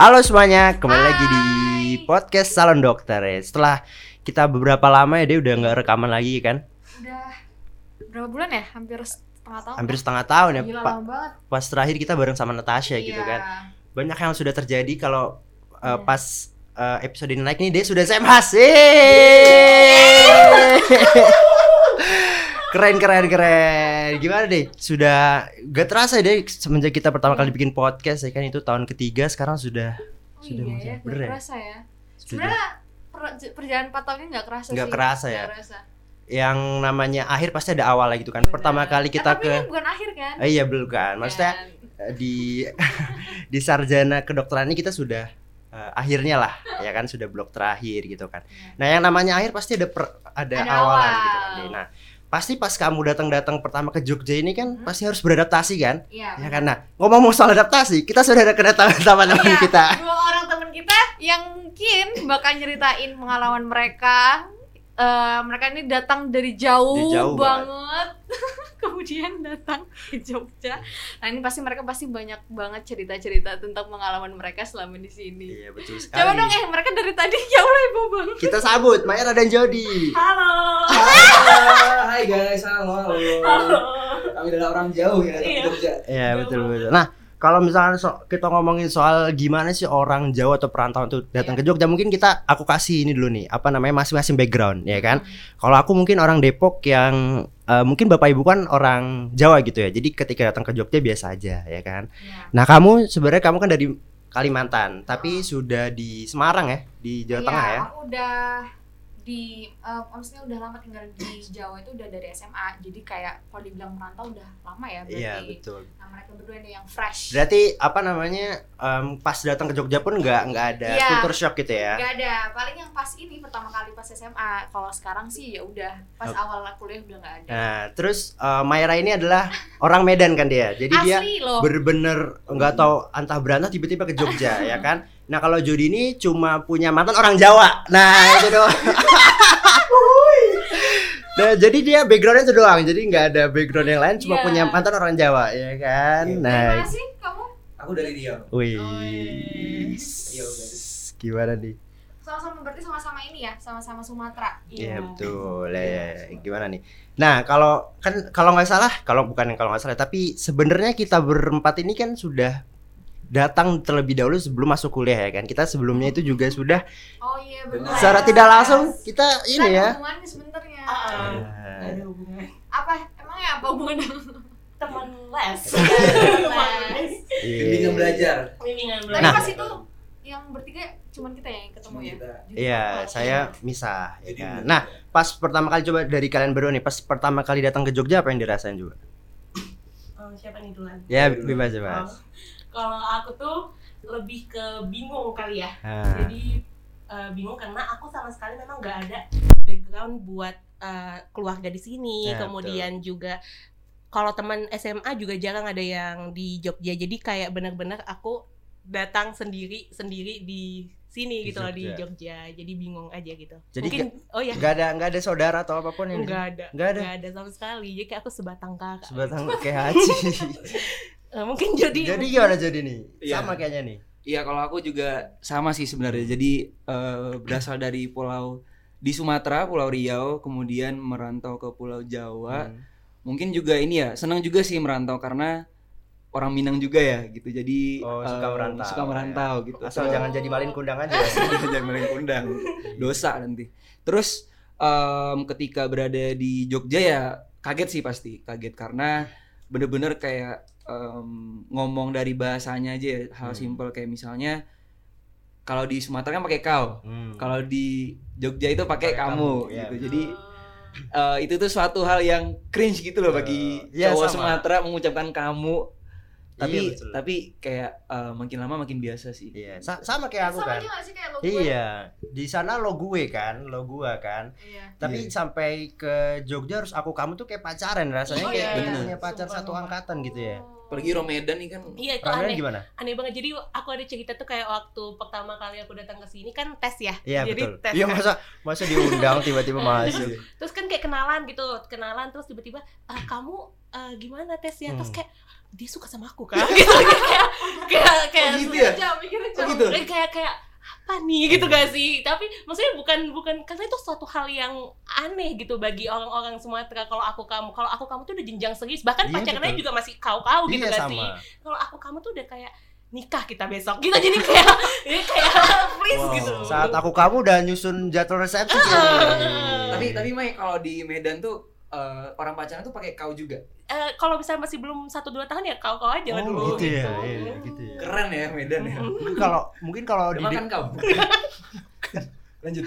Halo semuanya, kembali lagi di podcast Salon Dokter ya. Setelah kita beberapa lama ya dia udah nggak rekaman lagi kan? Udah berapa bulan ya? Hampir setengah tahun. Hampir setengah tahun ya. Gila Pak. lama banget. Pas terakhir kita bareng sama Natasha gitu Iya. kan. Banyak yang sudah terjadi kalau uh, Iya. pas uh, episode ini naik nih dia sudah SMH Yeay! keren keren keren gimana deh sudah gak terasa deh semenjak kita pertama kali bikin podcast ya kan itu tahun ketiga sekarang sudah Oh Sudah iya ya, bener gak ya? kerasa ya. Sebenarnya per- perjalanan 4 tahun ini gak kerasa Nggak sih. kerasa ya? Kerasa. yang namanya akhir pasti ada awal gitu kan pertama Bener. kali Eh, kita tapi ke ini bukan akhir kan? Eh, iya belum kan maksudnya eh, di di sarjana kedokteran ini kita sudah eh, akhirnya lah ya kan sudah blok terakhir gitu kan Iya. nah yang namanya akhir pasti ada per- ada, Ada awal. gitu kan Deh. nah pasti pas kamu datang-datang pertama ke Jogja ini kan Hmm. pasti harus beradaptasi kan Iya. ya kan nah ngomong soal adaptasi kita sudah ada kedatangan teman-teman Iya, kita Dua orang teman kita yang mungkin bakal nyeritain pengalaman mereka. Eh, mereka ini datang dari jauh, Dari jauh banget. Kemudian datang ke Jogja. Nah, ini pasti mereka pasti banyak banget cerita-cerita tentang pengalaman mereka selama di sini. iya betul sekali Coba dong eh mereka dari tadi ya Allah ibu bang. kita sabut Mayra dan Jody Halo. Hai guys, halo, halo. Kami adalah orang jauh ya datang ke Jogja. Iya betul betul. Nah kalau misalnya so- kita ngomongin soal gimana sih orang Jawa atau perantauan tuh datang ke Jogja, mungkin kita aku kasih ini dulu nih, apa namanya masing-masing background, ya kan? Kalau aku mungkin orang Depok yang eh, mungkin bapak ibu kan orang Jawa gitu ya, jadi ketika datang ke Jogja biasa aja, ya kan? Iya. Nah kamu sebenarnya kamu kan dari Kalimantan, tapi sudah di Semarang ya, di Jawa Iya, Tengah ya? Aku udah di eh, maksudnya udah lama tinggal di Jawa itu udah dari SMA. Jadi kayak kalau dibilang merantau udah lama ya berarti. Iya betul. Nah, mereka berdua ini yang fresh. Berarti apa namanya em, pas datang ke Jogja pun nggak nggak ada Iya. culture shock gitu ya? Gak ada, paling yang pas ini pertama kali pas SMA. Kalau sekarang sih ya udah pas Oke. awal kuliah udah nggak ada. Nah, terus eh, Mayra ini adalah orang Medan kan dia. Jadi dia Asli loh. bener-bener nggak tahu antah berantah tiba-tiba ke Jogja ya kan. Nah, kalau Jody ini cuma punya mantan orang Jawa. Nah, itu doang. Nah, jadi dia backgroundnya itu doang. Jadi nggak ada background yang lain, cuma Iya. punya mantan orang Jawa, ya kan. Iya. Nah, Dari mana sih kamu? Aku dari Riau. wih, Iya, guys. gimana nih? Sama-sama berarti sama-sama ini ya, sama-sama Sumatera. Iya betul, ya, ya, ya. gimana nih? Nah kalau kan kalau nggak salah, kalau bukan kalau nggak salah, tapi sebenarnya kita berempat ini kan sudah datang terlebih dahulu sebelum masuk kuliah ya kan? Kita sebelumnya itu juga sudah Oh iya benar. Secara tidak langsung kita ini Ada ya. hubungannya sebenarnya. Nah, ada hubungan Apa? Emangnya apa hubungannya? teman les Les. iya. Bimbingan belajar. bimbingan Tapi belajar pas itu yang bertiga cuman kita yang ketemu Cuma ya. Iya, Oh, saya misah. Ya Jadi kan? Nah, pas pertama kali coba dari kalian berdua nih, pas pertama kali datang ke Jogja apa yang dirasain juga? oh, siapa nih duluan Ya Dulu. bebas Oh, bebas. Kalau aku tuh lebih ke bingung kali ya. Nah, jadi eh, bingung karena aku sama sekali memang nggak ada background buat eh, keluarga di sini. Ya, kemudian juga kalau teman SMA juga jarang ada yang di Jogja. Jadi kayak benar-benar aku datang sendiri sendiri di sini Di gitu loh di Jogja. Jogja. Jadi bingung aja gitu. Jadi mungkin oh ya nggak ada nggak ada saudara atau apa pun yang nggak ada Nggak ada? ada sama sekali. Jadi kayak aku sebatang kakak sebatang kayak Haji. Eh, mungkin jadi Jadi gimana jadi nih? Iya. Sama kayaknya nih. Iya, kalau aku juga sama sih sebenarnya. Jadi eh, berasal dari pulau di Sumatera, Pulau Riau, kemudian merantau ke Pulau Jawa. Hmm. Mungkin juga ini ya, senang juga sih merantau karena orang Minang juga ya gitu. Jadi Oh, suka eh, merantau, Suka merantau ya. gitu. Asal Terus- jangan jadi malin kundang aja. jangan maling kundang. Dosa nanti. Terus em, ketika berada di Jogja ya kaget sih pasti, kaget karena bener-bener kayak em, ngomong dari bahasanya aja ya, hal Hmm. simpel kayak misalnya kalau di Sumatera kan pakai kau, Hmm. kalau di Jogja itu pakai kamu, kamu, ya. gitu. Jadi eh, itu tuh suatu hal yang cringe gitu loh bagi Eh, iya, cowok sama. Sumatera mengucapkan kamu. Tapi Iya, betul. tapi kayak eh, makin lama makin biasa sih. Iya, sa- sama kayak aku Sama kan. sih kayak lo gue? Iya, di sana lo gue kan, lo gua kan. Iya. Tapi Iya. sampai ke Jogja harus aku kamu tuh kayak pacaran rasanya Oh, kayak iya, iya. punya pacar Sumpah, satu angkatan gitu ya. Apalagi Romedan nih kan iya itu aneh gimana? aneh banget jadi aku ada cerita tuh kayak waktu pertama kali aku datang ke sini kan tes ya Iya jadi betul. tes Iya kan. masa masa diundang tiba-tiba masuk. terus kan kayak kenalan gitu kenalan terus tiba-tiba "Ah, kamu eh, gimana tes ya Hmm. terus kayak dia suka sama aku kan gitu kayak kayak kayak Oh, gitu ya? Jam, mikirnya jam. Oh, gitu? Eh, kayak kayak apa nih gitu gak sih tapi maksudnya bukan bukan karena itu suatu hal yang aneh gitu bagi orang-orang Sumatera kalau aku kamu kalau aku kamu tuh udah jenjang serius bahkan Iya, pacarannya betul. juga masih kau-kau gitu iya gak sama sih kalau aku kamu tuh udah kayak nikah kita besok gitu jadi kayak ya kayak please Wow. gitu saat aku kamu udah nyusun jadwal resepsi. Tapi tapi Mai kalau di Medan tuh eh, orang pacaran tuh pakai kau juga. Eh, kalau misalnya masih belum satu dua tahun ya kau-kau aja lah Oh, dulu gitu ya, iya, gitu ya. Keren ya Medan ya. Mungkin kalau mungkin kalau di makan kau. Lanjut.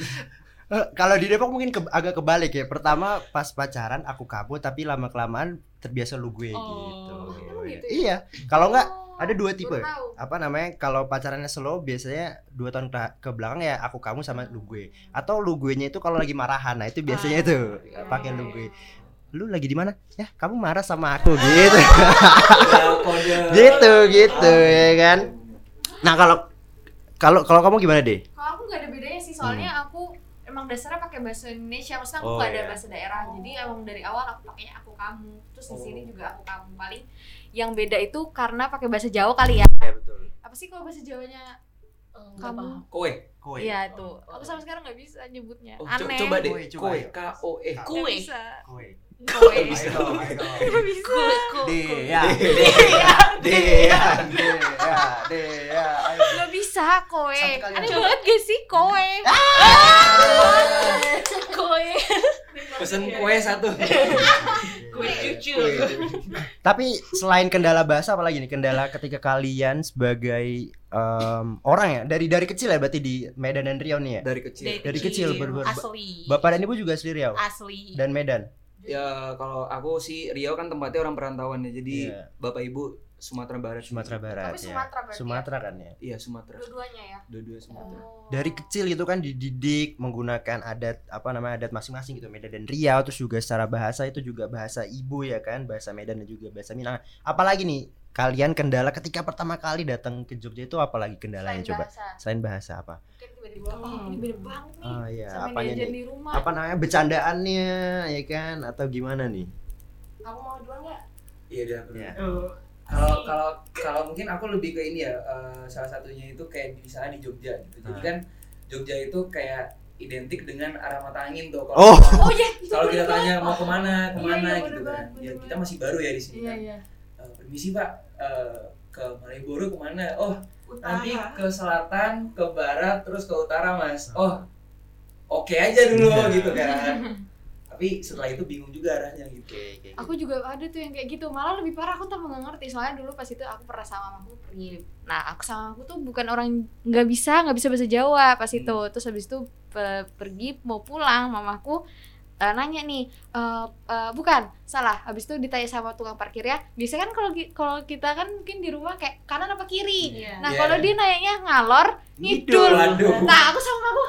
Eh, kalau di Depok mungkin ke- agak kebalik ya. Pertama pas pacaran aku kamu tapi lama kelamaan terbiasa lu gue Oh. gitu. Emang gitu ya? Iya. Kalau enggak Oh, ada dua tipe. apa namanya kalau pacarannya slow biasanya dua tahun ke, ke belakang ya aku kamu sama lu gue. Atau lu gue nya itu kalau lagi marahan nah itu biasanya Ah. tuh pakai lu gue. Lu lagi di mana? Ya kamu marah sama aku gitu. Gitu gitu ya kan? Nah kalau kalau kalau kamu gimana deh? Kalau aku nggak ada bedanya sih, soalnya aku emang dasarnya pakai bahasa Indonesia, maksudnya aku. Oh, nggak ada iya. bahasa daerah, jadi emang dari awal aku pakainya aku kamu, terus di sini juga aku kamu paling yang beda itu karena pakai bahasa Jawa kali ya. ya betul Apa sih kalau bahasa Jawanya Eh, nggak kamu? Kowe. Kowe. Iya tuh, aku sampai sekarang nggak bisa nyebutnya, Oh, co- aneh. coba deh. Kowe, coba, Kowe. ayo. K O E. Kue. Kowe. Nggak bisa. Dea. Dea, Dea, Dea, Dea, ayo. Nggak bisa kali Aneh banget gak sih kowe? Kue. Pesen kue satu. Kue cucu. Tapi selain kendala bahasa apalagi nih kendala ketika kalian sebagai em, orang ya dari dari kecil ya berarti di Medan dan Riau nih ya. Dari kecil. Dari kecil, ber- ber- asli Bapak dan ibu juga asli Riau asli dan Medan. Ya kalau aku sih Riau kan tempatnya orang perantauan ya. Jadi Iya. bapak ibu Sumatera Barat. Sumatera Barat Tapi ya. Sumatera berarti ya? Sumatera kan ya. Iya Sumatera. Dua-duanya ya. Dua-dua Sumatera. Oh. Dari kecil gitu kan dididik menggunakan adat apa namanya adat masing-masing gitu Medan dan Riau terus juga secara bahasa itu juga bahasa ibu ya kan bahasa Medan dan juga bahasa Minang. Apalagi nih kalian kendala ketika pertama kali datang ke Jogja itu apalagi kendalanya Selain coba? bahasa. Selain bahasa apa? Mungkin tiba-tiba oh, ini beda banget nih. Oh iya, di rumah. Apa namanya bercandaannya ya kan atau gimana nih? Kamu mau duluan nggak? Iya dah. Ya. Kalau kalau kalau mungkin aku lebih ke ini ya eh, salah satunya itu kayak misalnya di Jogja gitu. Jadi Ah. kan Jogja itu kayak identik dengan arah mata angin tuh. Kalau Oh. Oh iya. kalau kita tanya mau ke mana, Iya, ke mana iya, gitu bener kan. Ya kita masih baru ya di sini Iya kan. iya. Eh, permisi Pak, eh, ke Malioboro ke mana? Oh nanti ke selatan, ke barat, terus ke utara mas. Oh oke aja dulu Iya. gitu kan. Tapi setelah itu bingung juga arahnya gitu. Aku juga ada tuh yang kayak gitu. Malah lebih parah aku tambah nggak ngerti. Soalnya dulu pas itu aku pernah sama mamaku pergi. Nah aku sama aku tuh bukan orang nggak bisa nggak bisa bahasa Jawa pas itu. Terus habis itu pe- pergi mau pulang mamaku eh, nanya nih eh, eh, bukan salah. Habis itu ditanya sama tukang parkir ya biasanya kan kalau kalau kita kan mungkin di rumah kayak kanan apa kiri. Iya. nah Iya. kalau dia nanyanya ngalor Ngidul. nah aku sama aku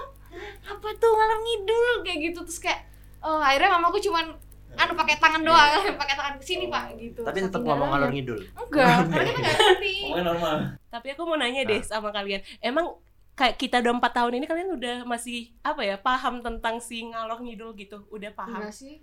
apa tuh ngalor ngidul? Kayak gitu. Terus kayak oh, akhirnya mamaku cuman anu pakai tangan doang pakai tangan ke sini pak gitu. Tapi tetap ngomong ngalor ngidul. enggak karena kita nggak ngerti. Normal. Tapi aku mau nanya deh sama kalian, emang kayak kita udah empat tahun ini kalian udah masih apa ya paham tentang si ngalor ngidul gitu, udah paham? enggak sih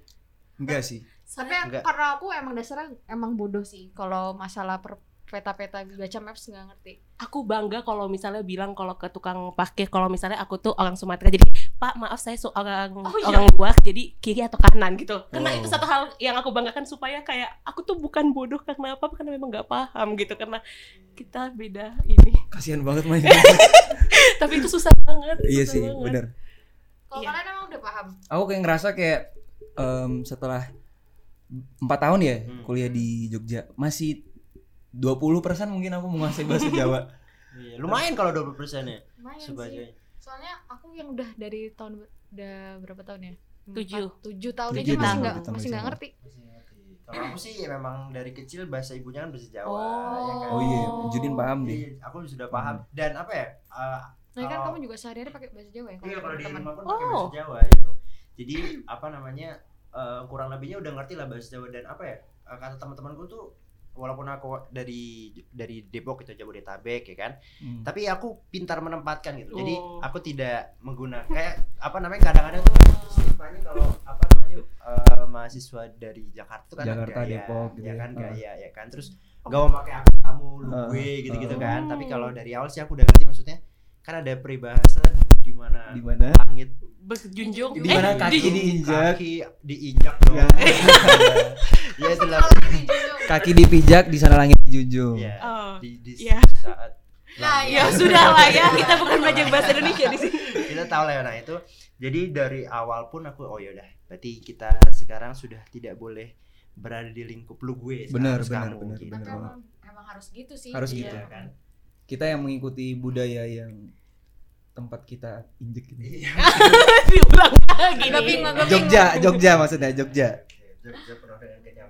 Enggak sih. tapi Enggak. karena aku emang dasarnya emang bodoh sih kalau masalah per peta-peta baca maps nggak ngerti Aku bangga kalau misalnya bilang kalau ke tukang parkir kalau misalnya aku tuh orang Sumatera jadi Pak maaf saya seorang Oh, iya. orang luar jadi kiri atau kanan gitu. Karena Oh. itu satu hal yang aku banggakan supaya kayak aku tuh bukan bodoh karena apa karena memang nggak paham gitu karena kita beda ini. Kasihan banget Mai. Tapi itu susah banget. iya susah sih, banget. benar. kalau Iya. kalian emang udah paham Aku kayak ngerasa kayak em, setelah empat tahun ya Hmm. kuliah di Jogja masih 20% mungkin aku menguasai bahasa Jawa. Iya, lumayan kalau 20 persennya lumayan sih sebagai soalnya aku yang udah dari tahun udah berapa tahun ya Tujuh. Tujuh tahun aja masih nggak masih nggak nggak. ngerti masih ngerti. Kalau aku sih ya memang dari kecil bahasa ibunya kan bahasa Jawa, Oh. ya kan? Oh iya, Judin paham Iya, deh. aku sudah paham. Dan apa ya? eh, nah kan kamu juga sehari-hari pakai bahasa Jawa ya Iya kalau di rumah pun pakai Oh. bahasa Jawa gitu. Jadi apa namanya eh, kurang lebihnya udah ngerti lah bahasa Jawa dan apa ya eh, kata teman-temanku tuh walaupun aku dari dari Depok itu Jabodetabek ya kan, Hmm. tapi aku pintar menempatkan gitu. Jadi Oh. aku tidak menggunakan kayak apa namanya kadang-kadang tuh istilahnya kalau apa namanya eh, mahasiswa dari Jakarta tuh kan Jakarta, gaya, Depok gitu ya ya. kan Ah. gaya ya kan terus gak mau pakai aku kamu lu gue gitu-gitu kan tapi kalau dari awal sih aku udah ngerti maksudnya kan ada peribahasa di mana Di mana? langit Berjunjung. Di mana Eh, kaki di- diinjak, kaki diinjak dong Ya. ya itulah kaki dipijak, di sana langit dijunjung. ya Oh. di, di Iya. saat Nah, langit- Ya sudah lah ya, kita bukan belajar bahasa Indonesia di sini. kita tahu lah ya nah itu jadi dari awal pun aku oh ya udah berarti kita sekarang sudah tidak boleh berada di lingkup lu gue Benar, benar, benar, gitu. benar. Emang, emang harus gitu sih Harus Iya. gitu. Iya kan Kita yang mengikuti budaya yang tempat kita injek. Iya. Diulang lagi. Bingung, nggak Jogja, Jogja maksudnya Jogja. Jogja.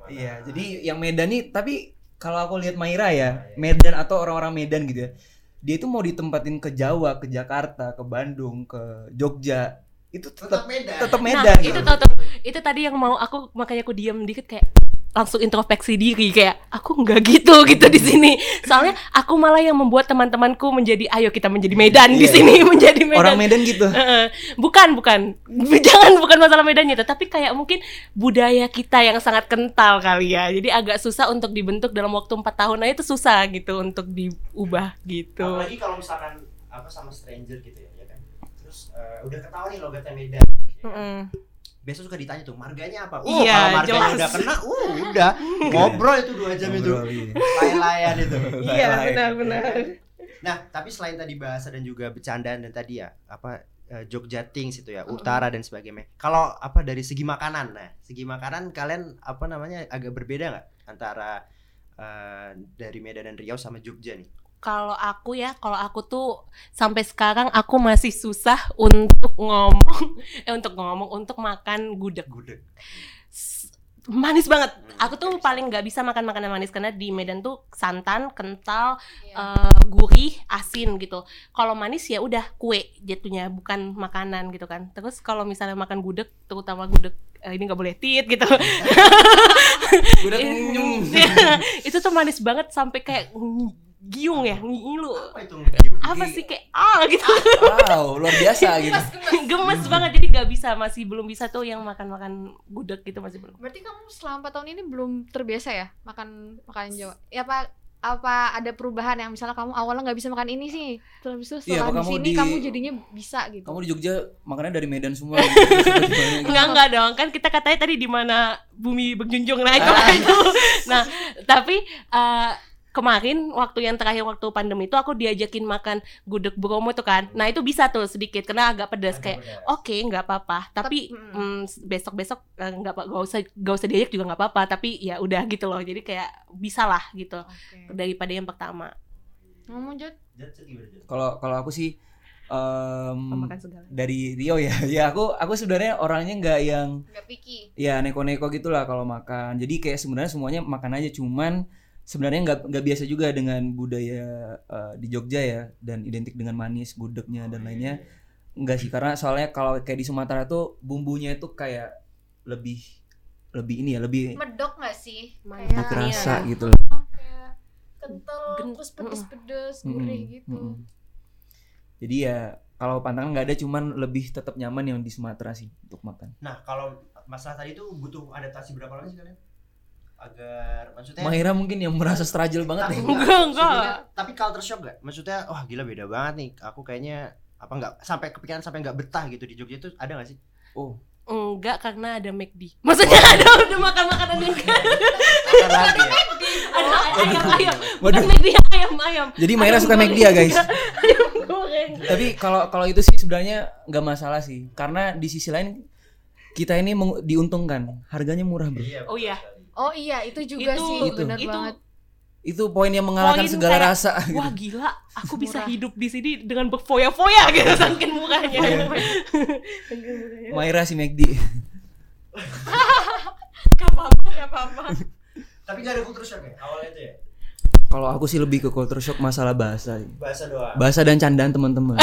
Iya, jadi yang Medan nih tapi kalau aku lihat Maira ya, Medan atau orang-orang Medan gitu ya. Dia itu mau ditempatin ke Jawa, ke Jakarta, ke Bandung, ke Jogja. Itu tetap tetap Medan tetap Nah, Medan. itu gitu. tuh, itu tadi yang mau aku makanya aku diam dikit kayak langsung introspeksi diri kayak aku nggak gitu gitu di sini. Soalnya aku malah yang membuat teman-temanku menjadi ayo kita menjadi Medan di Iya. sini menjadi Medan. Orang Medan gitu. Heeh. bukan bukan jangan bukan masalah Medannya tapi kayak mungkin budaya kita yang sangat kental kali ya jadi agak susah untuk dibentuk dalam waktu empat tahun aja itu susah gitu untuk diubah gitu apalagi kalau misalkan apa sama stranger gitu ya, ya kan terus eh, udah ketahuan nih logatnya Medan ya kan? Mm-mm. Biasa suka ditanya tuh marganya apa? Iya, kalau marganya jelas. udah kena uh udah. Ngobrol itu dua jam itu. Layan-layan itu. Iya benar-benar nah tapi selain tadi bahasa dan juga bercandaan dan tadi ya apa eh, Jogja Things itu ya utara dan sebagainya. Kalau apa dari segi makanan nah segi makanan kalian apa namanya agak berbeda nggak antara eh, dari Medan dan Riau sama Jogja nih kalau aku ya kalau aku tuh sampai sekarang aku masih susah untuk ngomong eh untuk ngomong untuk makan gudeg gudeg manis banget Hmm, aku tuh paling nggak bisa makan makanan manis karena di Medan tuh santan kental Iya. eh, gurih, asin gitu. Kalau manis ya udah kue jatuhnya, bukan makanan gitu kan. Terus kalau misalnya makan gudeg, terutama gudeg eh, ini nggak boleh tit gitu. Udah itu tuh manis banget sampai kayak giung ya, ngilu. apa itu Apa sih kayak ah gitu. Wow, luar biasa gitu. Gemes banget jadi nggak bisa masih belum bisa tuh yang makan-makan gudeg gitu masih belum. Berarti kamu selama 4 tahun ini belum terbiasa ya makan makanan Jawa? Ya apa apa ada perubahan yang misalnya kamu awalnya nggak bisa makan ini sih, terus itu Iya, setelah apa di kamu sini di- kamu jadinya bisa gitu. Kamu di Jogja makannya dari Medan semua gitu. Gitu. Enggak enggak dong kan kita katanya tadi di mana bumi berjunjung nah itu itu. Nah tapi eh, kemarin waktu yang terakhir waktu pandemi itu aku diajakin makan gudeg Bromo tuh kan. Nah itu bisa tuh sedikit karena agak pedas kayak oke nggak apa-apa tapi mm, besok-besok eh, nggak apa nggak usah nggak usah diajak juga nggak apa-apa tapi ya udah gitu loh jadi kayak bisa lah gitu Oke. daripada yang pertama Ngomong Jod, Kalau kalau aku sih segala dari Rio ya. Ya aku aku sebenarnya orangnya nggak yang nggak picky. ya neko-neko gitulah kalau makan. Jadi kayak sebenarnya semuanya makan aja cuman sebenarnya nggak nggak biasa juga dengan budaya eh, di Jogja ya dan identik dengan manis gudegnya dan lainnya enggak sih karena soalnya kalau kayak di Sumatera tuh bumbunya itu kayak lebih lebih ini ya lebih Medok nggak sih? Mantap. lebih Kayak- kerasa Iya. gitu loh. Oh, kayak kental Gen- terus pedes-pedes Mm-mm, gurih gitu. mm-mm. Jadi ya kalau pantangan nggak ada cuman lebih tetap nyaman yang di Sumatera sih untuk makan. Nah, kalau masalah tadi itu butuh adaptasi berapa lama sih kalian? Agar maksudnya Mahira mungkin yang merasa struggle banget nih. Enggak, enggak. Tapi culture shock gak? Maksudnya, wah gila beda banget nih. Aku kayaknya apa nggak sampai kepikiran sampai nggak betah gitu di Jogja itu ada nggak sih? Oh, enggak karena ada McD maksudnya ada udah makan makanan yang Ada lagi ya? ada ayam ayam bukan Waduh. McD ayam ayam jadi Mahira Ayam suka. McD ya guys. ayam goreng Tapi kalau kalau itu sih sebenarnya nggak masalah sih, karena di sisi lain kita ini diuntungkan, harganya murah bro. Oh iya. Oh iya, itu juga Itu- sih itu- benar itu banget. Itu poin yang mengalahkan Poin segala kayak, rasa. gitu. wah gila aku bisa Murah. hidup di sini dengan berfoya-foya gitu saking murahnya Iya. Mahira si McD. Gak apa-apa gak apa-apa Tapi nggak ada culture shock ya awalnya itu ya? Kalau aku sih lebih ke culture shock masalah bahasa. Bahasa doang. Bahasa dan candaan teman-teman.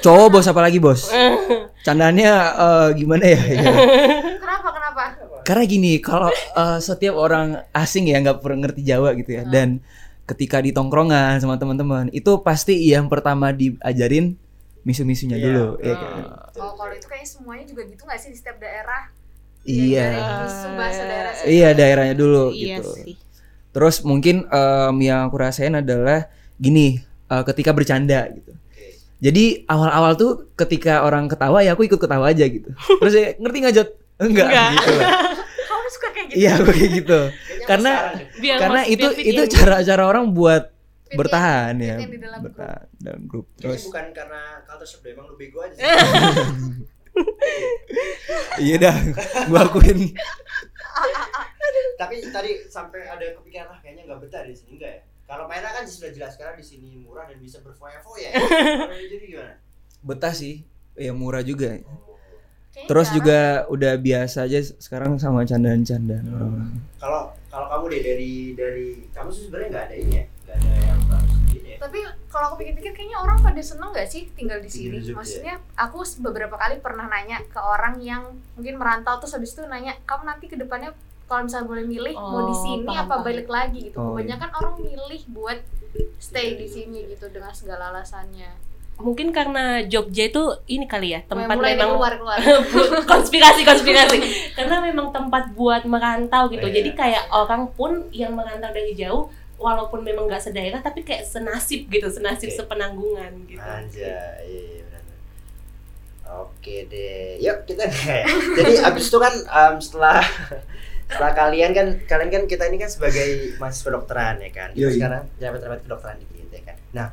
Cowok bos apa lagi bos? Candaannya eh, gimana ya? Ya. Karena gini, kalau eh, setiap orang asing ya nggak pernah ngerti Jawa gitu ya, dan ketika di tongkrongan sama teman-teman, itu pasti yang pertama diajarin misu-misunya Iya. dulu, ya kan? Oh, kalau itu kayaknya semuanya juga gitu nggak sih di setiap daerah? Iya, Dari misu bahasa daerah iya daerahnya dulu iya gitu. sih Terus mungkin em, yang aku rasain adalah gini, eh, ketika bercanda gitu. Jadi awal-awal tuh ketika orang ketawa ya aku ikut ketawa aja gitu. Terus ya, ngerti nggak? Enggak, Enggak. gitu. Suka kayak gitu? Iya, aku kayak gitu. Karena Biar karena mas- itu biar itu in. cara-cara orang buat Fit in, bertahan fit ya. in di dalam grup. Bertahan dalam grup. Terus Terus bukan karena culture shock emang lu bego aja sih. iya dah, gua akuin. Tapi tadi sampai ada kepikiran lah kayaknya nggak betah di sini enggak ya? Kalau mainnya kan sudah jelas karena di sini murah dan bisa berfoya-foya. ya. Jadi gimana? Betah sih. Ya murah juga. Kayaknya Terus jarang. juga udah biasa aja sekarang sama candaan-candaan Hmm. orang-orang. Kalau kalau kamu deh dari dari kamu sih sebenarnya nggak ada ini ya, nggak ada yang harus ini ya. tapi kalau aku pikir-pikir kayaknya orang pada seneng gak sih tinggal di sini Jogja. maksudnya aku beberapa kali pernah nanya ke orang yang mungkin merantau terus habis itu nanya kamu nanti ke depannya kalau misalnya boleh milih mau di Oh, sini paham, apa paham. balik lagi gitu Oh, kebanyakan orang milih buat stay di sini gitu dengan segala alasannya Mungkin karena Jogja itu ini kali ya tempat mulai memang keluar keluar konspirasi konspirasi karena memang tempat buat merantau gitu Iya. jadi kayak orang pun yang merantau dari jauh walaupun memang nggak sedaerah tapi kayak senasib gitu senasib Oke. sepenanggungan gitu Anjay, iya, iya benar. Oke deh, yuk kita Jadi abis itu kan em, setelah setelah kalian kan kalian kan kita ini kan sebagai mahasiswa kedokteran ya kan. Kita Yoi. sekarang jabat-jabat kedokteran dikit ya kan. Nah,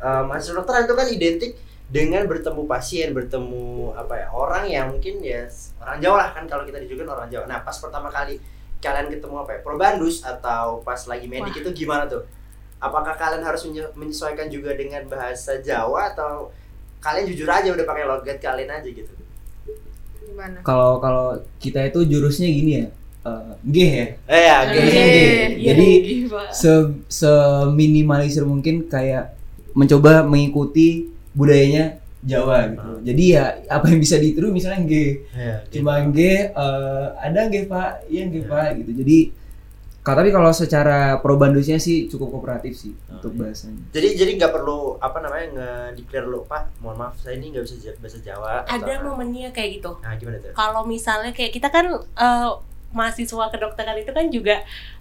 em, mahasiswa kedokteran itu kan identik dengan bertemu pasien, bertemu apa ya orang yang mungkin ya orang Jawa lah kan kalau kita dijulukin orang Jawa. Nah, pas pertama kali kalian ketemu apa ya? Probandus atau pas lagi medik itu gimana tuh? Apakah kalian harus menye- menyesuaikan juga dengan bahasa Jawa atau kalian jujur aja udah pakai logat kalian aja gitu? gimana Kalau kalau kita itu jurusnya gini ya. eh G ya. Eh ya. Jurusnya G. Iya, Jadi iya, se seminimalisir mungkin kayak mencoba mengikuti budayanya Jawa gitu. Hmm. Jadi ya apa yang bisa ditiru misalnya G. Ya, Cuma G eh, ada G Pak, iya G Pak gitu. Jadi kalau tapi kalau secara probandusnya sih cukup kooperatif sih Oh, untuk iya. bahasanya. Jadi jadi nggak perlu apa namanya nge-declare lo Pak, mohon maaf saya ini nggak bisa bahasa Jawa. ada apa." momennya kayak gitu Nah, gimana tuh? kalau misalnya kayak kita kan eh, mahasiswa kedokteran itu kan juga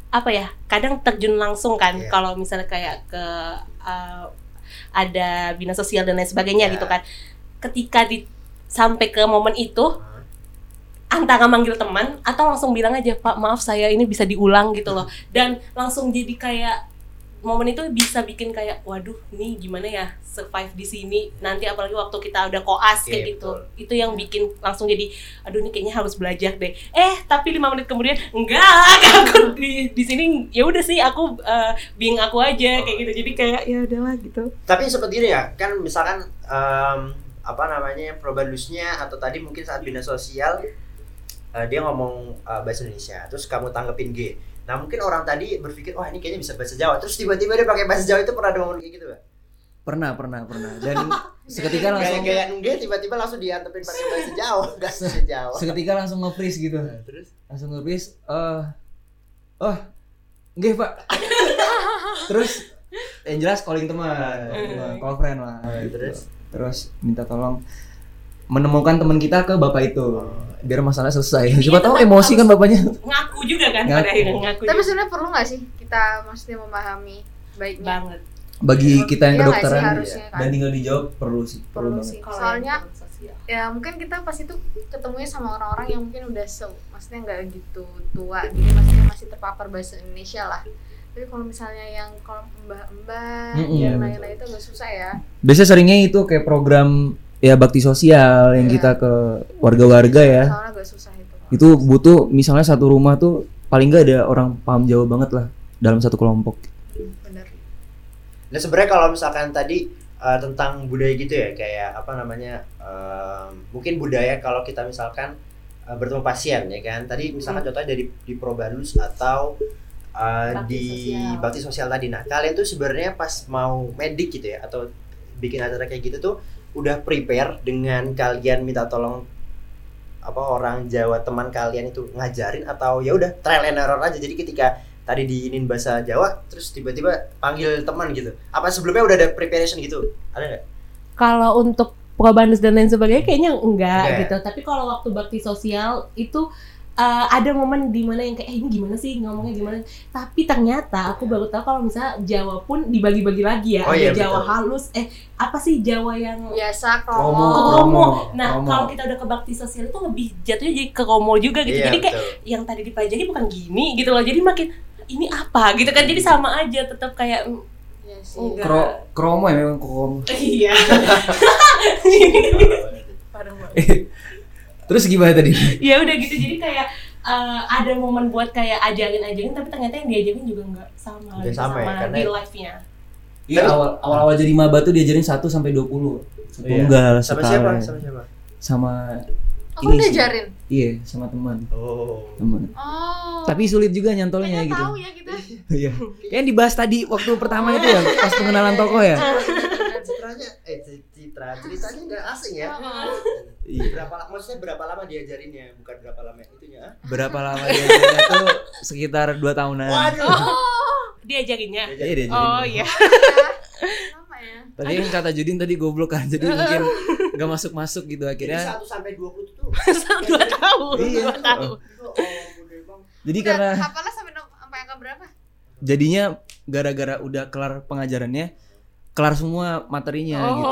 apa ya kadang terjun langsung kan Iya. kalau misalnya kayak ke eh, ada bina sosial dan lain sebagainya Iya. gitu kan. Ketika di sampai ke momen itu antara manggil teman atau langsung bilang aja pak maaf saya ini bisa diulang gitu loh. Dan langsung jadi kayak momen itu bisa bikin kayak waduh nih gimana ya survive di sini nanti apalagi waktu kita udah koas kayak gitu. betul. itu yang bikin langsung jadi aduh ini kayaknya harus belajar deh. Eh tapi lima menit kemudian enggak aku di di sini ya udah sih aku eh, being aku aja kayak gitu. jadi kayak ya udahlah gitu. Tapi seperti ini ya, kan misalkan em, apa namanya probandusnya atau tadi mungkin saat bina sosial eh, dia ngomong eh, bahasa Indonesia, terus kamu tanggepin G. Nah mungkin orang tadi berpikir wah ini kayaknya bisa bahasa Jawa, terus tiba-tiba dia pakai bahasa Jawa itu pernah ada momen kayak gitu gak? Pernah, pernah, pernah. Dan seketika langsung Kayak kayak tiba-tiba langsung diantepin pakai bahasa Jawa, bahasa Jawa. seketika langsung nge-freeze gitu. Nah, terus Langsung nge-freeze eh oh, nggih, Pak. Terus yang jelas calling teman, calling teman, call friend lah. Hmm. gitu. terus? terus minta tolong menemukan teman kita ke bapak itu biar masalah selesai. Iya, Siapa tahu emosi kan bapaknya. ngaku juga kan Ngaku. pada akhirnya ngaku tapi sebenarnya perlu nggak sih kita maksudnya memahami baiknya banget Bagi kita yang Iya nggak sih, kedokteran harusnya kan? dan tinggal dijawab perlu sih, perlu, perlu banget. sih Kalau soalnya yang sosial. ya mungkin kita pas itu ketemunya sama orang-orang yang mungkin udah se maksudnya nggak gitu tua jadi maksudnya masih terpapar bahasa Indonesia lah tapi kalau misalnya yang kalau mbak-mbak Mm-mm. yang Iya, lain-lain itu agak susah ya Biasanya seringnya itu kayak program ya bakti sosial yang Iya. kita ke warga-warga ya. agak susah itu Itu butuh misalnya satu rumah tuh paling nggak ada orang paham Jawa banget lah dalam satu kelompok. bener Nah sebenarnya kalau misalkan tadi eh, tentang budaya gitu ya kayak apa namanya em, mungkin budaya kalau kita misalkan eh, bertemu pasien ya kan tadi misalkan contohnya dari di Probanus atau eh, Bakti di sosial. bakti sosial tadi. Nah kalian tuh sebenarnya pas mau medik gitu ya atau bikin acara kayak gitu tuh udah prepare dengan kalian minta tolong apa orang Jawa teman kalian itu ngajarin atau ya udah trial and error aja. Jadi ketika tadi diinin bahasa Jawa terus tiba-tiba panggil teman gitu. Apa sebelumnya udah ada preparation gitu? Ada nggak? Kalau untuk probandus dan lain sebagainya kayaknya enggak Enggak. gitu. Tapi kalau waktu bakti sosial itu eh, ada momen di mana yang kayak eh ini gimana sih ngomongnya gimana tapi ternyata aku baru tahu kalau misalnya Jawa pun dibagi-bagi lagi ya Oh ada iya, Jawa betul. halus eh apa sih Jawa yang biasa Kromo, kromo kromo. Nah, kromo. kalau kita udah ke bakti sosial itu lebih jatuhnya jadi ke romo juga gitu. Iya, jadi kayak betul. yang tadi dipelajari bukan gini gitu loh. Jadi makin ini apa gitu kan. Jadi sama aja tetap kayak mm, Iya enggak. Kro kromo ya memang kromo. Iya. Terus gimana tadi? ya udah gitu. Jadi kayak eh, ada momen buat kayak ajarin-ajarin tapi ternyata yang diajarin juga nggak sama Nggak gitu sama ya, karena- real life-nya. Iya awal awal awal jadi maba tuh diajarin 1 sampai 20. Setunggal, Sama setara. siapa? Sama siapa? Sama Aku Ini udah sih. jarin. iya, sama teman. Oh. Teman. Oh. Tapi sulit juga nyantolnya Kayaknya gitu. tahu ya kita. Iya. Yang dibahas tadi waktu pertama itu ya, pas pengenalan toko ya. Citranya, eh ci- citra ceritanya nggak asing ya. Iya. Berapa lama? Maksudnya berapa lama diajarinnya? Bukan berapa lama itunya? ah? Berapa lama diajarinnya tuh sekitar 2 tahunan. Waduh. Oh. Diajarinnya. Iya, diajarin. Oh iya. Lama ya. Tadi kan kata Judin tadi goblok kan, jadi mungkin nggak masuk-masuk gitu Jadi akhirnya. 1 sampai 20 itu tuh. Dua tahun. Iya. Dua tahun. Oh. Jadi karena hafalnya sampai sampai angka berapa? jadinya gara-gara udah kelar pengajarannya, kelar semua materinya gitu.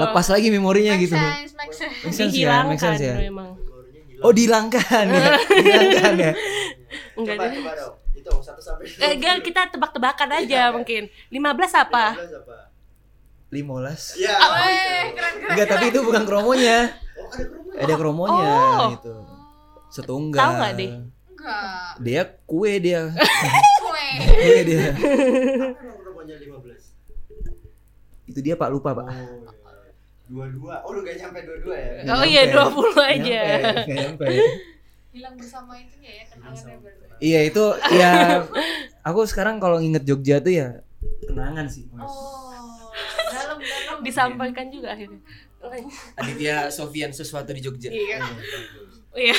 Oh. Lepas lagi memorinya Make gitu. sense, make sense. Make sense ya, make sense ya. memang. Memorinya hilang. Oh dihilangkan ya, dihilangkan ya. Enggak coba, deh. coba dong. Hitung 1 sampai 20. Eh, enggak, kita tebak-tebakan aja mungkin. 15 apa? 15 apa? 15 Ya. Weh, keren keren. Enggak, tapi itu bukan kromonya. Oh, ada kerumunan. Ada kromonya Oh. gitu. Setunggal. Tahu nggak deh? Enggak. Dia kue dia. Kue dia. Apa emang kerumunannya 15? Itu dia Pak lupa, Pak. Oh, iya. Dua-dua. Oh, udah gak nyampe dua-dua ya? Nggak Oh iya, nyampe. 20 aja. Nggak nyampe. Hilang bersama itunya ya kenangannya berarti. Iya, itu ya aku sekarang kalau nginget Jogja tuh ya kenangan sih. Oh. Dalam dalam. Disampaikan juga akhirnya. Aditya Sofian sesuatu di Jogja. Iya. Iya.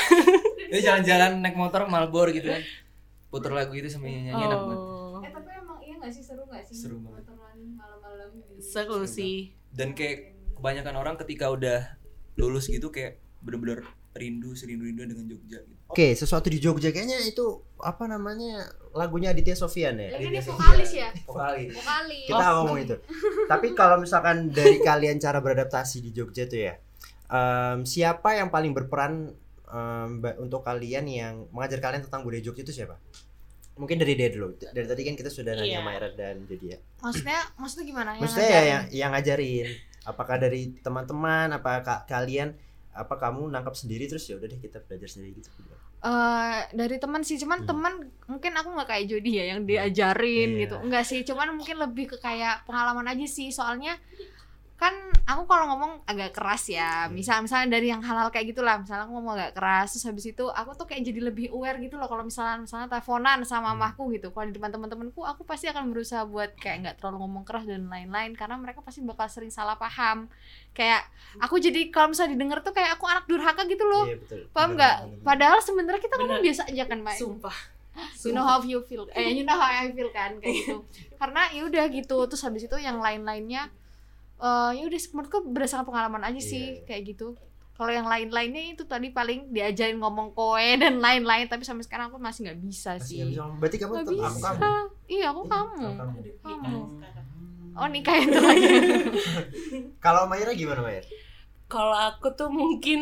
Dia jalan-jalan naik motor Malbor gitu kan. Puter lagu itu sambil nyanyi enak banget. Oh. Eh tapi emang iya nggak sih seru nggak sih? Seru banget. Motoran malam-malam. gitu. Seru sih. Dan kayak kebanyakan orang ketika udah lulus gitu kayak bener-bener rindu serindu-rindu dengan Jogja gitu. Oke, sesuatu di Jogja kayaknya itu apa namanya lagunya Aditya Sofian ya? Ya kan dia vokalis Sofian. ya. Vokalis. Vokalis. Kita ngomong itu. Tapi kalau misalkan dari kalian cara beradaptasi di Jogja tuh ya, em, siapa yang paling berperan ba- untuk kalian yang mengajar kalian tentang budaya Jogja itu siapa? Mungkin dari dia dulu. Dari tadi kan kita sudah nanya Iya. Mayra dan jadi ya. Maksudnya maksudnya gimana? Yang Maksudnya ya ngajarin? yang yang ngajarin. Apakah dari teman-teman, apa ka- kalian apa kamu nangkap sendiri terus ya udah deh kita belajar sendiri gitu. Eh, dari teman sih cuman Hmm. teman mungkin aku nggak kayak Jody ya yang diajarin Iya. gitu enggak sih cuman mungkin lebih ke kayak pengalaman aja sih soalnya kan aku kalau ngomong agak keras ya. Misal misalnya dari yang hal-hal kayak gitulah misalnya aku ngomong agak keras terus habis itu aku tuh kayak jadi lebih aware gitu loh. Kalau misalnya misalnya teleponan sama mamahku gitu. Kalau di depan teman-temanku aku pasti akan berusaha buat kayak nggak terlalu ngomong keras dan lain-lain. Karena mereka pasti bakal sering salah paham. Kayak aku jadi kalau misalnya didengar tuh kayak aku anak durhaka gitu loh. Iya betul. paham nggak? padahal sebenarnya kita ngomong Benar. biasa aja kan Mbak? Sumpah. you know how you feel. Eh you know how I feel kan kayak gitu. Karena ya udah gitu. Terus habis itu yang lain-lainnya eh ya udah menurutku berdasarkan pengalaman aja sih Iya. kayak gitu kalau yang lain-lainnya itu tadi paling diajarin ngomong koe dan lain-lain tapi sampai sekarang aku masih nggak bisa Masih sih nggak bisa. Berarti kamu nggak tetap bisa aku kamu. iya aku kamu Kamu. Kamu. oh nikah itu lagi Kalau Mayra gimana Mayra? Kalau aku tuh mungkin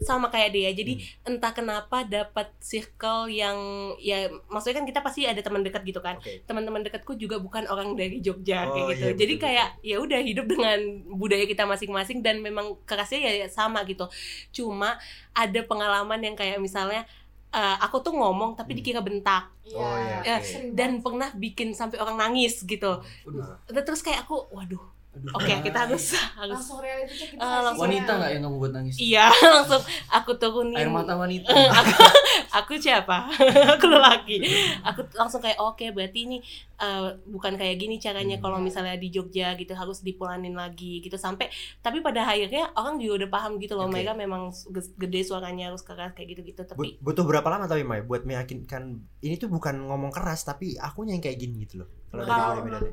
sama kayak dia. Jadi entah kenapa dapat circle yang ya maksudnya kan kita pasti ada teman dekat gitu kan. Oke. Teman-teman dekatku juga bukan orang dari Jogja Oh, kayak gitu. iya, Jadi betul, kayak ya udah hidup dengan budaya kita masing-masing dan memang kerasnya ya sama gitu. Cuma ada pengalaman yang kayak misalnya eh, aku tuh ngomong tapi Hmm. dikira bentak Oh, iya, Ya, oke. sering dan pernah bikin sampai orang nangis gitu. Nah, Terus kayak aku, waduh, oke Aduh. kita harus harus langsung reality check nggak sih? langsung- Wanita nggak yang kamu buat nangis? iya langsung aku turunin Air mata wanita. Eh, aku aku siapa aku lelaki aku langsung kayak oke berarti ini eh, bukan kayak gini caranya kalau misalnya di Jogja gitu harus dipulanin lagi gitu sampai tapi pada akhirnya orang juga udah paham gitu loh Oke. mereka memang ge- gede suaranya harus keras kayak gitu gitu but- tapi butuh berapa lama tapi May buat meyakinkan ini tuh bukan ngomong keras tapi akunya yang kayak gini gitu loh. Kalau dari.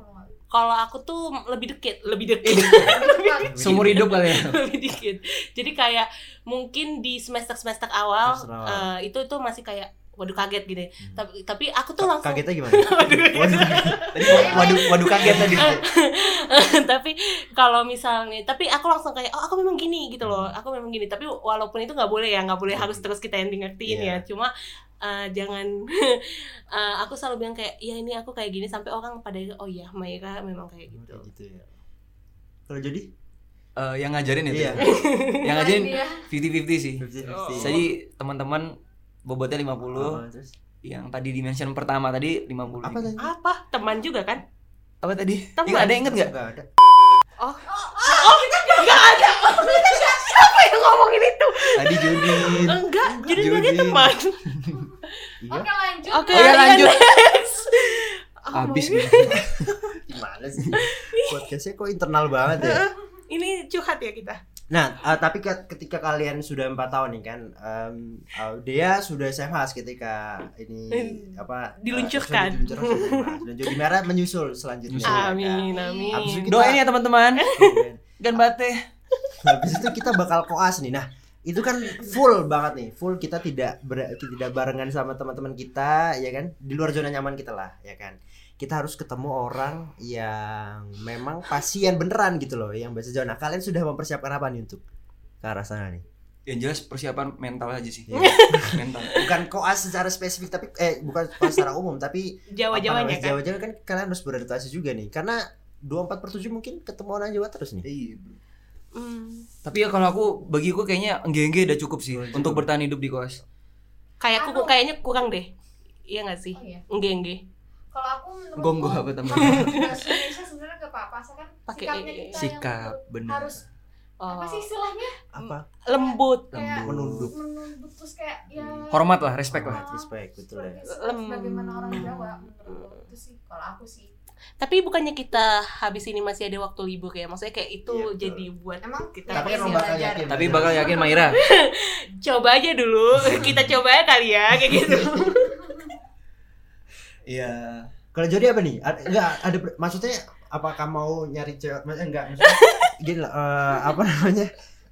Kalau aku tuh lebih dikit, lebih dikit. Seumur hidup kali ya. lebih dikit. Jadi kayak mungkin di semester-semester awal, Semester awal. eh, itu tuh masih kayak waduh kaget gitu. ya. Hmm. Tapi tapi aku tuh langsung Kagetnya gimana? Waduh. Tadi waduh waduh kaget tadi. tapi kalau misalnya tapi aku langsung kayak oh aku memang gini gitu loh aku memang gini tapi walaupun itu nggak boleh ya nggak boleh harus terus kita yang di ngertiin Iya. ya cuma eh, jangan eh, aku selalu bilang kayak ya ini aku kayak gini sampai orang pada oh iya Maira memang kayak gitu Kayak gitu ya. Kalau jadi Eh, yang ngajarin itu. Iya. yang ngajarin Dia. 50-50 sih. 50-50. Jadi teman-teman bobotnya 50, Oh, terus yang tadi dimension pertama tadi 50. apa tadi? apa teman juga kan Apa tadi? Teman. Iya, ada yang inget nggak? Enggak ada. nggak ada siapa yang ngomongin itu Tadi Judin. enggak jadi Judin. dia teman Iya. Oke lanjut. oke Oh iya, lanjut. Ngomongin- gitu. Gimana sih? Podcastnya kok internal banget ya? ini curhat ya kita Nah, eh, tapi ke- ketika kalian sudah empat tahun nih kan, em, eh, dia sudah SMA ketika ini apa eh, Diluncurkan. dan Jody Merah menyusul selanjutnya. amin amin Habis itu kita- Doain ya teman-teman. Gan bate. Habis itu kita bakal koas nih. Nah, itu kan full banget nih. Full kita tidak ber- tidak barengan sama teman-teman kita, ya kan? Di luar zona nyaman kita lah, ya kan? Kita harus ketemu orang yang memang pasien beneran gitu loh, yang bahasa Jawa. Nah, kalian sudah mempersiapkan apa nih untuk ke arah sana nih? Yang jelas persiapan mental aja sih. Iya. mental. Bukan koas secara spesifik tapi eh bukan koas secara umum tapi Jawa-Jawanya apa namanya, kan Jawa-Jawa kan kalian harus beradaptasi juga nih. Karena 24 per 7 mungkin ketemu orang Jawa terus nih. Iya. Hmm. Tapi ya kalau aku bagiku kayaknya enggak udah cukup sih Oh, cukup. untuk bertahan hidup di koas. kayak aku kayaknya kurang deh iya nggak sih Oh iya. enggak Kalau aku menurutku Gonggo apa teman? Indonesia sebenarnya gak apa-apa, asalkan Pakai sikapnya kita Sikap, yang benar. harus oh. apa sih istilahnya? Apa? lembut Kayak Menunduk. menunduk terus kayak ya Hormat lah, respect lah. Respect betul ya. sebagaimana orang Jawa menurutku itu sih kalau aku sih. Tapi bukannya kita habis ini masih ada waktu libur ya maksudnya kayak itu Iya, betul. jadi buat Emang kita Tapi Tapi emang bakal belajar. yakin. Tapi bakal yakin Maira. coba aja dulu kita coba ya kali ya kayak gitu Iya. Kalau Jody apa nih? Ada, enggak ada maksudnya apakah mau nyari cewek maksudnya enggak maksudnya gini lah eh, apa namanya?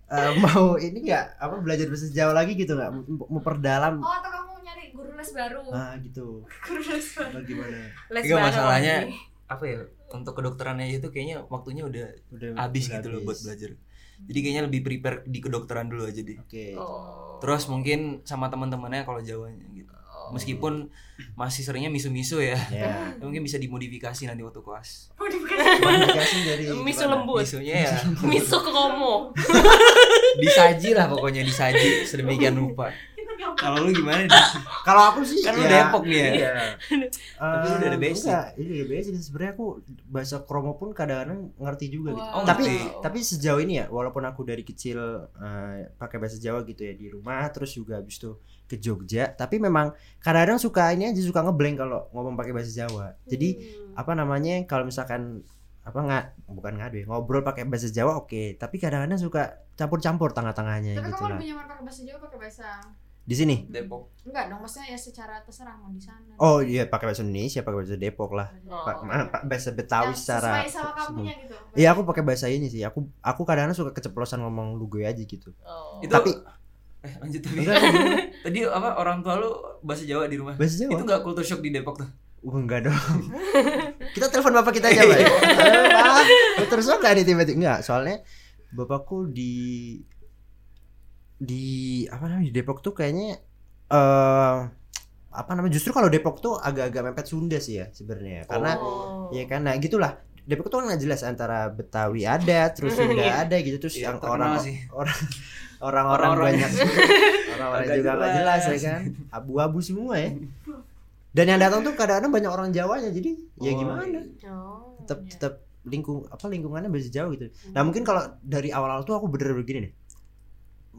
Eh, mau ini enggak apa belajar bahasa Jawa lagi gitu enggak memperdalam Oh atau kamu nyari guru les baru? ah gitu. Guru les baru. Bagaimana? Les Enggak, masalahnya lagi. Apa ya? Untuk kedokteran aja itu kayaknya waktunya udah Udah habis gitu loh buat belajar. Jadi kayaknya lebih prepare di kedokteran dulu aja deh. Oke. oh. Terus mungkin sama teman-temannya kalau Jawanya gitu. Meskipun masih seringnya misu-misu ya. Ya. Mungkin bisa dimodifikasi nanti waktu kelas. Komunikasi dari misu gimana? lembut Misunya ya misu kromo disaji lah pokoknya disaji sedemikian rupa. Kalau lu gimana nih? Kalau aku sih Kan lu ya, Depok nih ya. Iya. Tapi lu udah ada Eh, basic. Enggak, ini udah basic sebenarnya aku bahasa kromo pun kadang-kadang ngerti juga gitu. Oh, tapi ngerti. tapi sejauh ini ya walaupun aku dari kecil eh, pakai bahasa Jawa gitu ya di rumah terus juga habis itu ke Jogja tapi memang kadang-kadang suka ini aja suka ngeblank kalau ngomong pakai bahasa Jawa jadi Hmm. apa namanya kalau misalkan apa nggak bukan ngadu ya ngobrol pakai bahasa Jawa oke tapi kadang-kadang suka campur-campur tengah-tengahnya Tapi gitu kamu lah lebih nyaman pakai bahasa Jawa pakai bahasa di sini Depok. enggak dong maksudnya ya secara terserah mau di sana. oh iya pakai bahasa Indonesia pakai bahasa Depok lah Oh. Pak, bahasa Betawi Yang secara sesuai sama kamunya gitu. Iya aku pakai bahasa ini sih. Aku aku kadang-kadang suka keceplosan ngomong lugu aja gitu. Oh. Itu Tapi eh lanjut tadi. Tadi apa orang tua lu bahasa Jawa di rumah? bahasa Jawa. Itu enggak culture shock di Depok tuh. Uh, enggak dong. kita telepon bapak kita aja, Pak. Terus enggak nih tiba-tiba enggak, soalnya bapakku di di apa namanya di Depok tuh kayaknya eh apa namanya justru kalau Depok tuh agak-agak mepet Sunda sih ya sebenarnya karena Oh. ya kan nah gitulah Depok tuh kan nggak jelas antara Betawi ada terus Sunda Iya. ada gitu terus Iya, yang orang sih. orang orang-orang Orang-orang. banyak orang-orang juga nggak jelas jelas. ya kan abu-abu semua ya dan yang datang tuh kadang-kadang banyak orang Jawanya jadi ya Oh, gimana Oh, tetap iya. tetap lingkung apa lingkungannya bahasa Jawa gitu nah mungkin kalau dari awal-awal tuh aku bener-bener begini nih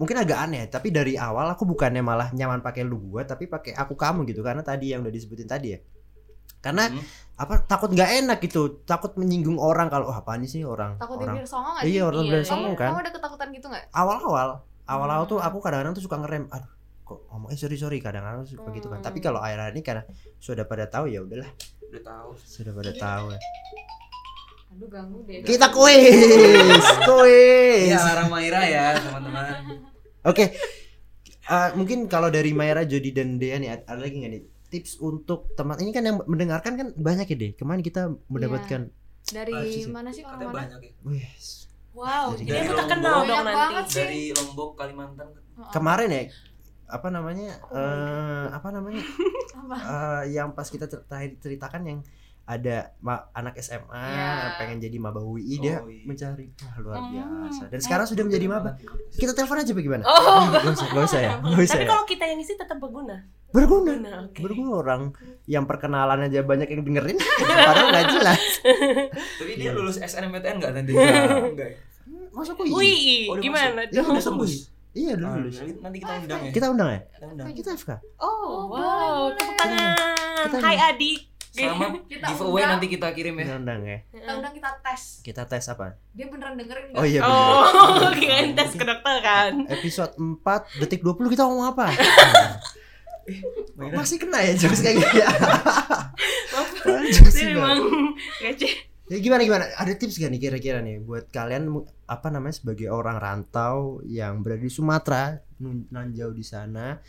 mungkin agak aneh tapi dari awal aku bukannya malah nyaman pakai lu gua tapi pakai aku kamu gitu karena tadi yang udah disebutin tadi ya karena Hmm. apa takut nggak enak gitu takut menyinggung orang kalau oh, apaan sih orang Takut orang dibir songo gak Iya, orang bilang songong Kamu- kan. Kamu ada ketakutan gitu gak? awal-awal awal-awal tuh Hmm. aku kadang-kadang tuh suka ngerem aduh kok ngomong eh sorry sorry kadang-kadang suka gitu kan Hmm. tapi kalau akhir-akhir ini karena sudah pada tahu ya udahlah Udah tahu. sudah pada tahu ya Aduh ganggu deh. Kita kuis, kuis. Iya, Lara Maira ya, teman-teman. Oke. Eh, mungkin kalau dari Mayra, Jody dan Dea nih ada ada lagi nggak nih tips untuk teman ini kan yang mendengarkan kan banyak ya deh. Kemarin kita mendapatkan Dari Ah, sih, sih. mana sih orang mana? banyak ya. wih, Wow, jadi dari aku Lombok. terkenal dong nanti. banget sih. Dari Lombok, Kalimantan. Heeh. kemarin ya apa namanya eh apa namanya Apa? eh, yang pas kita terakhir ceritakan yang ada ma- anak SMA Ya. pengen jadi maba UI dia Oh, iya. mencari wah luar Hmm. biasa dan sekarang sudah menjadi maba kita telepon aja bagaimana Oh. gak usah gak usah ya gak usah Tapi ya kalau kita yang isi tetap berguna. berguna Berguna, oke. berguna orang yang perkenalan aja banyak yang dengerin padahal nggak jelas Tapi Iya. dia lulus SNMPTN enggak nanti? Enggak. Ya? masuk UI Wih, Oh, gimana ya dong? udah tembus. UI iya udah Ah, lulus nanti- Nanti kita undang ya. kita undang ya Kita undang. kita FK Oh, Oh, wow, tepuk tangan. Hai adik. Sama Kita giveaway undang. nanti kita kirim ya. kita undang ya Kita undang kita tes. kita tes apa Dia beneran dengerin oh iya bener. Oh, kirain tes ke dokter kan. episode 4 detik 20 kita ngomong apa Mayra. masih kena ya jokes kayak gini ya jokes memang receh. Ya gimana gimana? Ada tips gak nih kira-kira nih buat kalian apa namanya sebagai orang rantau yang berada di Sumatera, nun- nanjau di sana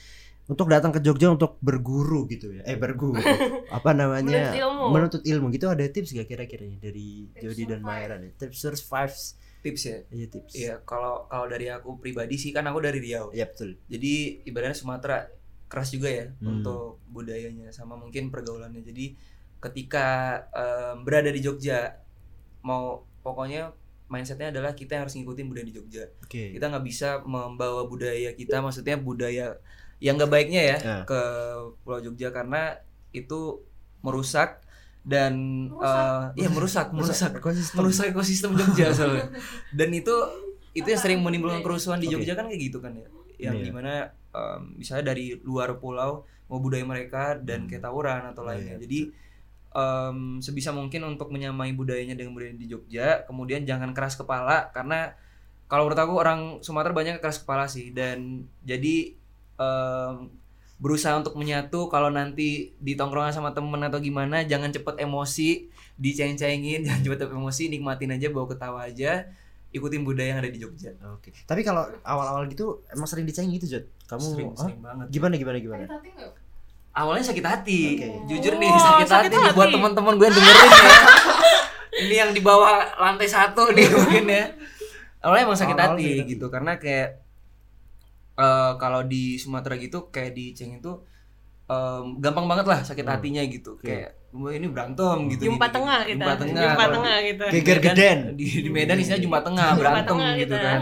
untuk datang ke Jogja untuk berguru gitu ya. Eh berguru. apa namanya? Menuntut ilmu. Menuntut ilmu gitu ada tips gak kira-kira nih dari Tips Jody dan. Maira nih? Tips survive. Tips ya. Iya tips. Iya, kalau kalau dari aku pribadi sih kan aku dari Riau. Iya betul. Jadi ibaratnya Sumatera keras juga ya Hmm. untuk budayanya sama mungkin pergaulannya. Jadi ketika em, berada di Jogja mau pokoknya mindsetnya adalah kita harus ngikutin budaya di Jogja. Oke. Kita nggak bisa membawa budaya kita, maksudnya budaya yang nggak baiknya ya Ya. ke Pulau Jogja karena itu merusak dan Merusak. eh, iya merusak, merusak, ekosistem. merusak ekosistem Jogja soalnya. Dan itu itu yang sering menimbulkan kerusuhan di. Jogja kan kayak gitu kan ya. Yang Iya. di mana em, misalnya dari luar pulau mau budaya mereka dan Hmm. kayak tawuran atau Oh, lainnya. iya, Jadi em, sebisa mungkin untuk menyamai budayanya dengan budaya di Jogja, kemudian jangan keras kepala karena kalau menurut aku orang Sumatera banyak yang keras kepala sih dan jadi em, berusaha untuk menyatu kalau nanti di tongkrongan sama temen atau gimana jangan cepet emosi diceng-cengin jangan cepet emosi nikmatin aja bawa ketawa aja ikutin budaya yang ada di Jogja Oke. Tapi kalau awal-awal gitu emang sering dicengin gitu, Jod. Kamu sering, sering banget gimana gimana gimana? Sakit hati awalnya sakit hati Oke. jujur nih Oh, sakit, sakit hati, nih buat hati. teman-teman gue yang dengerin ya ini yang di bawah lantai satu nih mungkin ya awalnya emang sakit Awal-awal hati sakit hati. gitu karena kayak eh, kalau di Sumatera gitu kayak di Ceng itu em, gampang banget lah sakit Hmm. hatinya gitu kayak "Wah, ini berantem gitu Jumpa gitu, tengah gitu. kita. jumpa tengah Jumpa tengah gitu. di Geger Medan- geden. di, di Medan isinya jumpa tengah Jumpa berantem tengah gitu kita. kan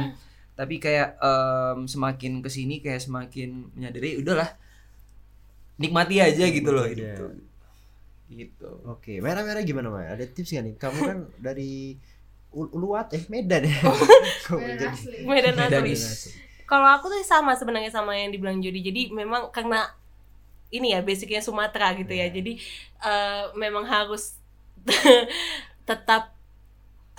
tapi kayak em, semakin ke sini kayak semakin menyadari udahlah nikmati aja gitu loh aja. tuh gitu Oke, merah-merah gimana, Maya? Ada tips gak nih? Kamu kan dari Ul- Uluwat eh Medan ya? Kok Medan asli. Medan Medan asli. Kalau aku tuh sama sebenarnya sama yang dibilang Jody. Jadi memang karena ini ya basicnya Sumatera gitu ya. Iya. Jadi eh, memang harus tetap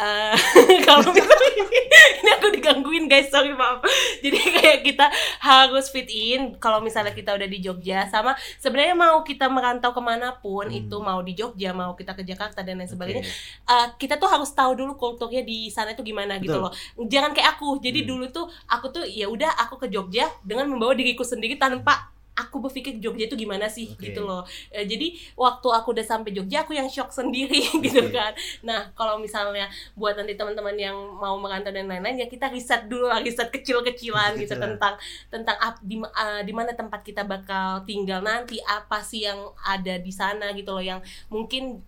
eh, kalau ini aku digangguin guys sorry maaf jadi kayak kita harus fit in kalau misalnya kita udah di Jogja sama sebenarnya mau kita merantau ke mana pun Hmm. itu mau di Jogja mau kita ke Jakarta dan lain sebagainya Oke. uh, kita tuh harus tahu dulu kulturnya di sana itu gimana gitu Betul. loh. Jangan kayak aku. Jadi Hmm. dulu tuh aku tuh ya udah aku ke Jogja dengan membawa diriku sendiri tanpa aku berpikir Jogja itu gimana sih Oke. gitu loh. Eh, jadi waktu aku udah sampai Jogja aku yang shock sendiri gitu Oke. kan. Nah, kalau misalnya buat nanti teman-teman yang mau merantau dan lain-lain ya kita riset dulu lah, riset kecil-kecilan gitu tentang tentang ap, di uh, di mana tempat kita bakal tinggal nanti, apa sih yang ada di sana gitu loh yang mungkin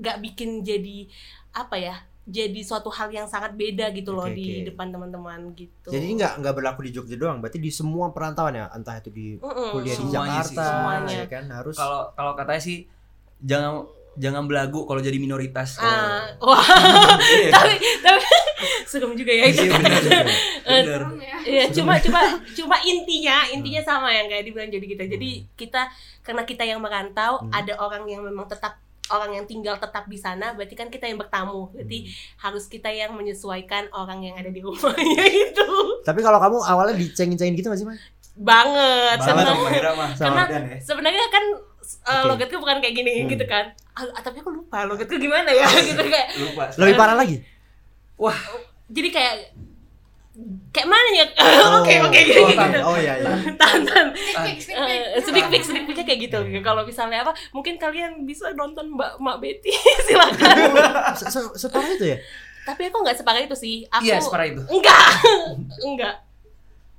nggak bikin jadi apa ya jadi suatu hal yang sangat beda gitu loh Oke, di oke. depan teman-teman gitu Jadi nggak nggak berlaku di Jogja doang, berarti di semua perantauan ya, entah itu di Mm-mm. kuliah di Semuanya sih, Jakarta, semuanya. ya kan harus. kalau kalau katanya sih jangan jangan belagu kalau jadi minoritas ah wah Iya, tapi tapi serem juga ya Iya, benar. Eh, benar. Ya. Iya, cuma cuma cuma intinya intinya sama yang kayak dibilang jadi kita. Jadi kita karena kita yang merantau, Hmm. ada orang yang memang tetap orang yang tinggal tetap di sana, berarti kan kita yang bertamu. Berarti harus kita yang menyesuaikan orang yang ada di rumahnya itu. Tapi kalau kamu awalnya dicengin-cengin gitu masih, Man? Banget. Banget Seneng. sama Hira mah Sama. Dan ya. Sebenarnya kan eh, Oke. logatku bukan kayak gini Hmm. gitu kan ah, ah, tapi aku lupa logatku gimana ya gitu kayak lupa Lebih parah lagi. jadi kayak kayak mana ya oke oke gini oh, gitu oh iya iya. tahan tahan peek sneak peeknya kayak gitu kalau misalnya apa mungkin kalian bisa nonton mbak mbak Betty silakan Se- se- Separah itu ya? tapi aku nggak separah itu sih aku Iya, separah itu. enggak enggak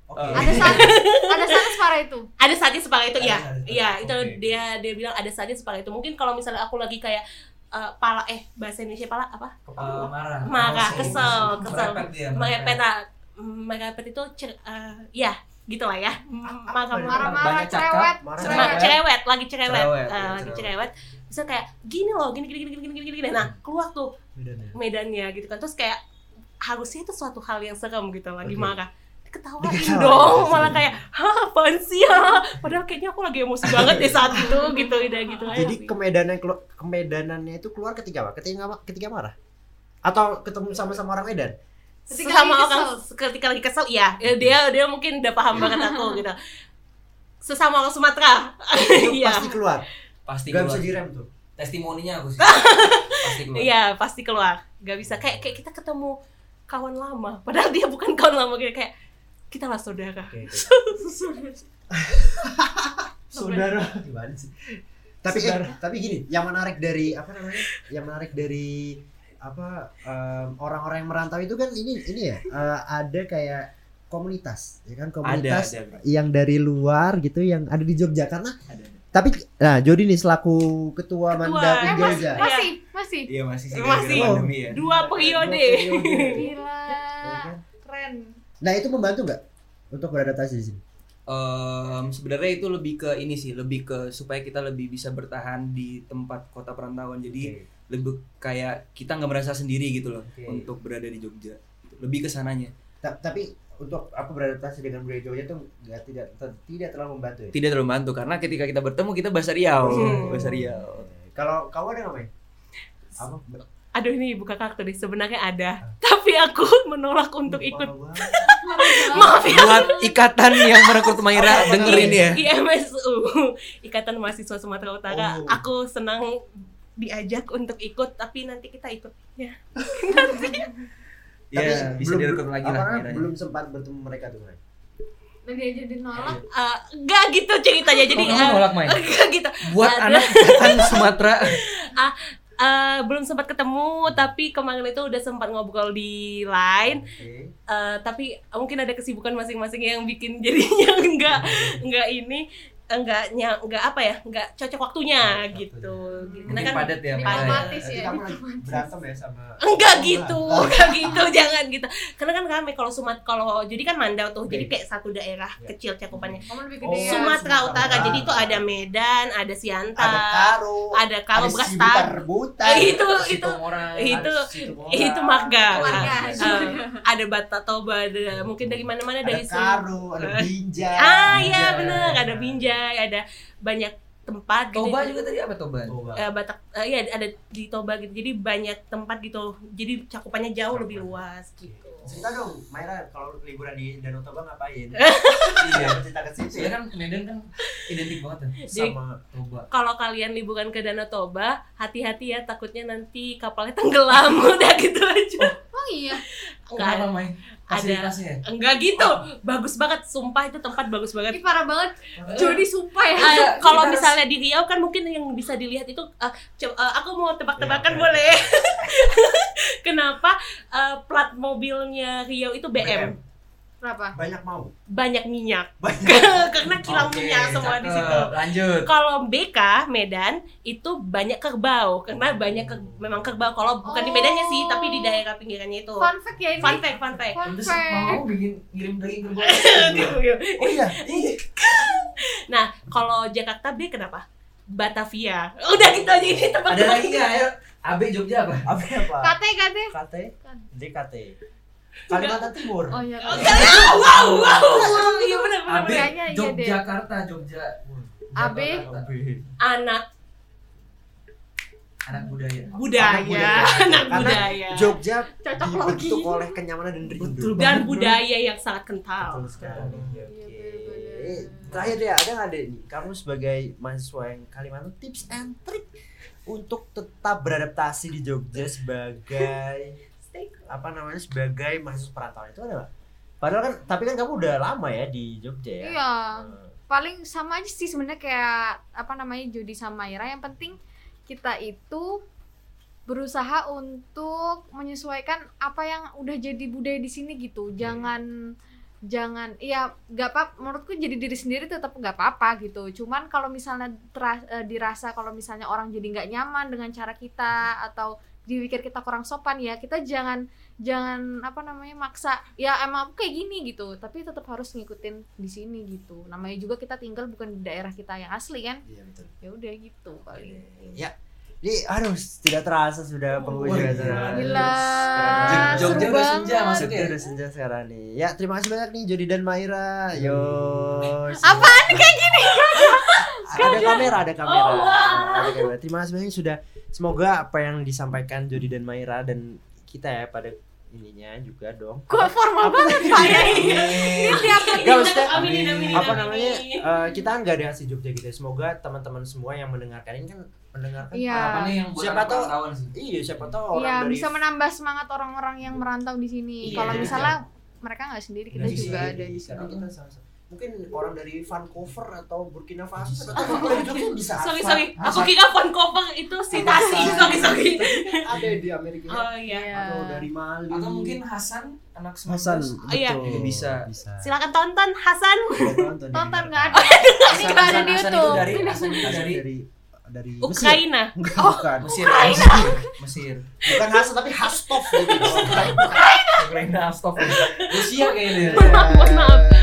Oke. Ada saat ada saat separah itu. ada saatnya separah itu ya saatnya. iya itu Oke. dia dia bilang ada saatnya separah itu mungkin kalau misalnya aku lagi kayak eh, pala eh bahasa Indonesia pala apa Eh, marah. Marah, kesel, kesel. Merepet merepet merepet itu cer, eh, ya gitulah ya marah Marah-marah, cakap, cerewet, marah. Sama cerewet. cerewet, lagi cerewet, Cerewet, Eh, iya, lagi cerewet. cerewet. Bisa kayak gini loh, gini gini gini gini gini gini. Nah, keluar tuh medannya gitu kan. Terus kayak harusnya itu suatu hal yang serem gitu lagi Oke. marah. Diketawain Diketawain, dong, pasti. malah kayak, hah apaan sih ya? Padahal kayaknya aku lagi emosi banget deh saat itu gitu, udah gitu Jadi kemedanan kelu- kemedanannya itu keluar ketika apa? Ketika ketika marah? Atau ketemu sama-sama orang Medan? Ketika sama lagi orang ketika lagi kesel iya Ya, dia dia mungkin udah paham banget aku gitu sesama orang Sumatera iya pasti keluar. Pasti Gak keluar. bisa direm tuh. Testimoninya aku sih. Pasti keluar. iya pasti keluar gak bisa kayak kayak kita ketemu kawan lama padahal dia bukan kawan lama gitu kayak kita lah saudara Oke, oke. Saudara. Saudara gimana sih? Tapi eh, tapi gini, yang menarik dari apa namanya? Yang menarik dari apa orang-orang yang merantau itu kan ini ini ya eh, ada kayak komunitas ya kan komunitas ada, bro. yang dari luar gitu yang ada di Jogja karena Ada, ada. tapi nah Jody nih selaku ketua, Ketua. Manda Eh, masih, Unjolja masih, masih. iya masih sih Masih. pandemi ya dua periode Gila. Ya kan? Keren. Nah itu membantu nggak untuk beradaptasi di sini? Em, sebenarnya itu lebih ke ini sih, lebih ke supaya kita lebih bisa bertahan di tempat kota perantauan. Jadi lebih kayak kita nggak merasa sendiri gitu loh Oke. untuk berada di Jogja. Lebih ke sananya. Ta- tapi untuk aku beradaptasi dengan budaya Jogja itu nggak tidak tidak terlalu membantu ya. Tidak terlalu membantu karena ketika kita bertemu kita bahasa Riau, Hmm. bahasa Riau. Kalau kamu ada nggak Mai? Apa? aduh ini buka kartu deh sebenarnya ada tapi aku menolak untuk ikut maaf ya Buat ikatan yang merekrut Maira dengerin ya. IMSU Ikatan Mahasiswa Sumatera Utara Oh. aku senang diajak untuk ikut tapi nanti kita ikut ya Iya, bisa direkrut lagi lah. Belum sempat bertemu mereka tuh Mai. Lagi aja dinolak. Eh, nggak gitu ceritanya jadi Oh, eh, nolak, Mai? nggak gitu Buat Ada. anak ikatan Sumatera. Eh, belum sempat ketemu tapi kemarin itu udah sempat ngobrol di line Oke. Eh, tapi mungkin ada kesibukan masing-masing yang bikin jadinya enggak enggak ini enggak nya enggak apa ya enggak cocok waktunya Cocok gitu karena Mungkin kan padat ya. Berarti ya. lagi berantem ya sama enggak gitu enggak gitu jangan gitu karena kan rame kalau Sumat kalau jadi kan Mandau tuh Oke. jadi kayak satu daerah Ya. kecil cakupannya Oh, gede ya. Sumatera Sumatera Utara jadi itu ada Medan ada ada Siantar karo, ada Karo ada bekas butar-butar, Eh, itu itu itu Tumora, itu marga. Ah, ah, ada Bata Toba ada mungkin dari mana-mana ada dari karo, ada binjai. Ah iya Binjai. bener ada Binjai, ada banyak tempat gitu. Toba juga tadi apa Toba? Toba. Eh, Batak, eh, iya ada di Toba gitu. Jadi banyak tempat gitu. Jadi cakupannya jauh lebih luas gitu. Cerita dong, Maira kalau liburan di Danau Toba ngapain? Iya. Cerita ke situ ya. kan Medan kan identik banget ya Jadi Sama Toba. kalau kalian liburan ke Danau Toba, hati-hati ya takutnya nanti kapalnya tenggelam udah gitu aja. Oh iya. Enggak ada. Mai? Fasilitasnya ya? Enggak gitu. Bagus banget, sumpah itu tempat bagus banget. Ini parah banget. Jody sumpah ya. Eh, kalau misalnya di Riau kan mungkin yang bisa dilihat itu eh, co- eh, aku mau tebak-tebakan Ya, boleh kenapa eh, plat mobilnya Riau itu BM, Berapa? banyak mau. banyak minyak Banyak. karena kilang Oke, minyak semua di cakep. situ Lanjut. kalau BK Medan itu banyak kerbau karena banyak ke- memang kerbau kalau bukan di Medannya sih tapi di daerah pinggirannya itu Fun fact ya ini. fun fact fun fact Fun fact. mau bikin ngirim daging ke Oh iya. nah kalau Jakarta B kenapa Batavia udah gitu aja ini tebak Ada lagi nggak? Ayo, AB Jogja apa? Apa apa? Kate kate. KT, DKT. Kalimantan Timur. Oh iya. Oh, wow wow wow iya benar benar AB iya. Yogyakarta, Jogja. AB. Anak Anak budaya. budaya anak Karena budaya Jogja Cocok dibentuk logi. oleh kenyamanan dan rindu. Betul dan budaya yang sangat kental Betul sekali. Iya, bener-bener. Eh, terakhir ya ada nggak deh nih kamu sebagai mahasiswa yang Kalimantan tips and trick untuk tetap beradaptasi di Jogja sebagai apa namanya sebagai mahasiswa perantauan itu ada nggak? Padahal kan tapi kan kamu udah lama ya di Jogja ya. Iya. Hmm. paling sama aja sih sebenarnya kayak apa namanya Jody sama Ira yang penting kita itu berusaha untuk menyesuaikan apa yang udah jadi budaya di sini gitu jangan jangan iya nggak apa menurutku jadi diri sendiri tetap nggak apa-apa gitu cuman kalau misalnya tera- eh, dirasa kalau misalnya orang jadi nggak nyaman dengan cara kita atau dipikir kita kurang sopan ya kita jangan jangan apa namanya maksa ya emang aku kayak gini gitu tapi tetap harus ngikutin di sini gitu namanya juga kita tinggal bukan di daerah kita yang asli kan Iya betul. ya udah gitu paling Ya. Ini aduh tidak terasa sudah penghujung acara. Gila. Jogja udah senja maksudnya. Jogja udah senja sekarang nih. Ya, terima kasih banyak nih Jody dan Maira. Yo. Apaan kayak gini? ada kamera, ada kamera. Oh, wow. Ada kamera. Terima kasih banyak sudah semoga apa yang disampaikan Jody dan Maira dan kita ya pada ininya juga dong. Kok formal banget Pak ya? Ini tiap aminin, apa namanya eh, kita kan gak ada asli Jogja gitu ya. semoga teman-teman semua yang mendengarkan ini kan mendengarkan Iya. Harapannya yang buat Siapa tahu- iya siapa tahu orang Iya, dari bisa menambah semangat orang-orang yang merantau di sini. Iya. Kalau misalnya mereka nggak sendiri, kita juga sendiri, ada di sini. kita sama-sama mungkin orang dari Vancouver atau Burkina Faso atau Jogja bisa Sorry sorry, aku kira Vancouver itu citasi. Sorry sorry. ada di Amerika Oh iya. Iya. atau dari Mali Atau mungkin Hasan anak Hasan Oh, iya. Bisa. bisa Silakan tonton Hasan. Tonton nggak ada. Hasan, nggak ada di YouTube. dari dari dari dari Mesir Ukraina. Enggak, bukan Mesir. Mesir. Mesir. bukan Hasan tapi Hastov gitu Ukraina stop. Rusia kayaknya. Iya. Mohon maaf.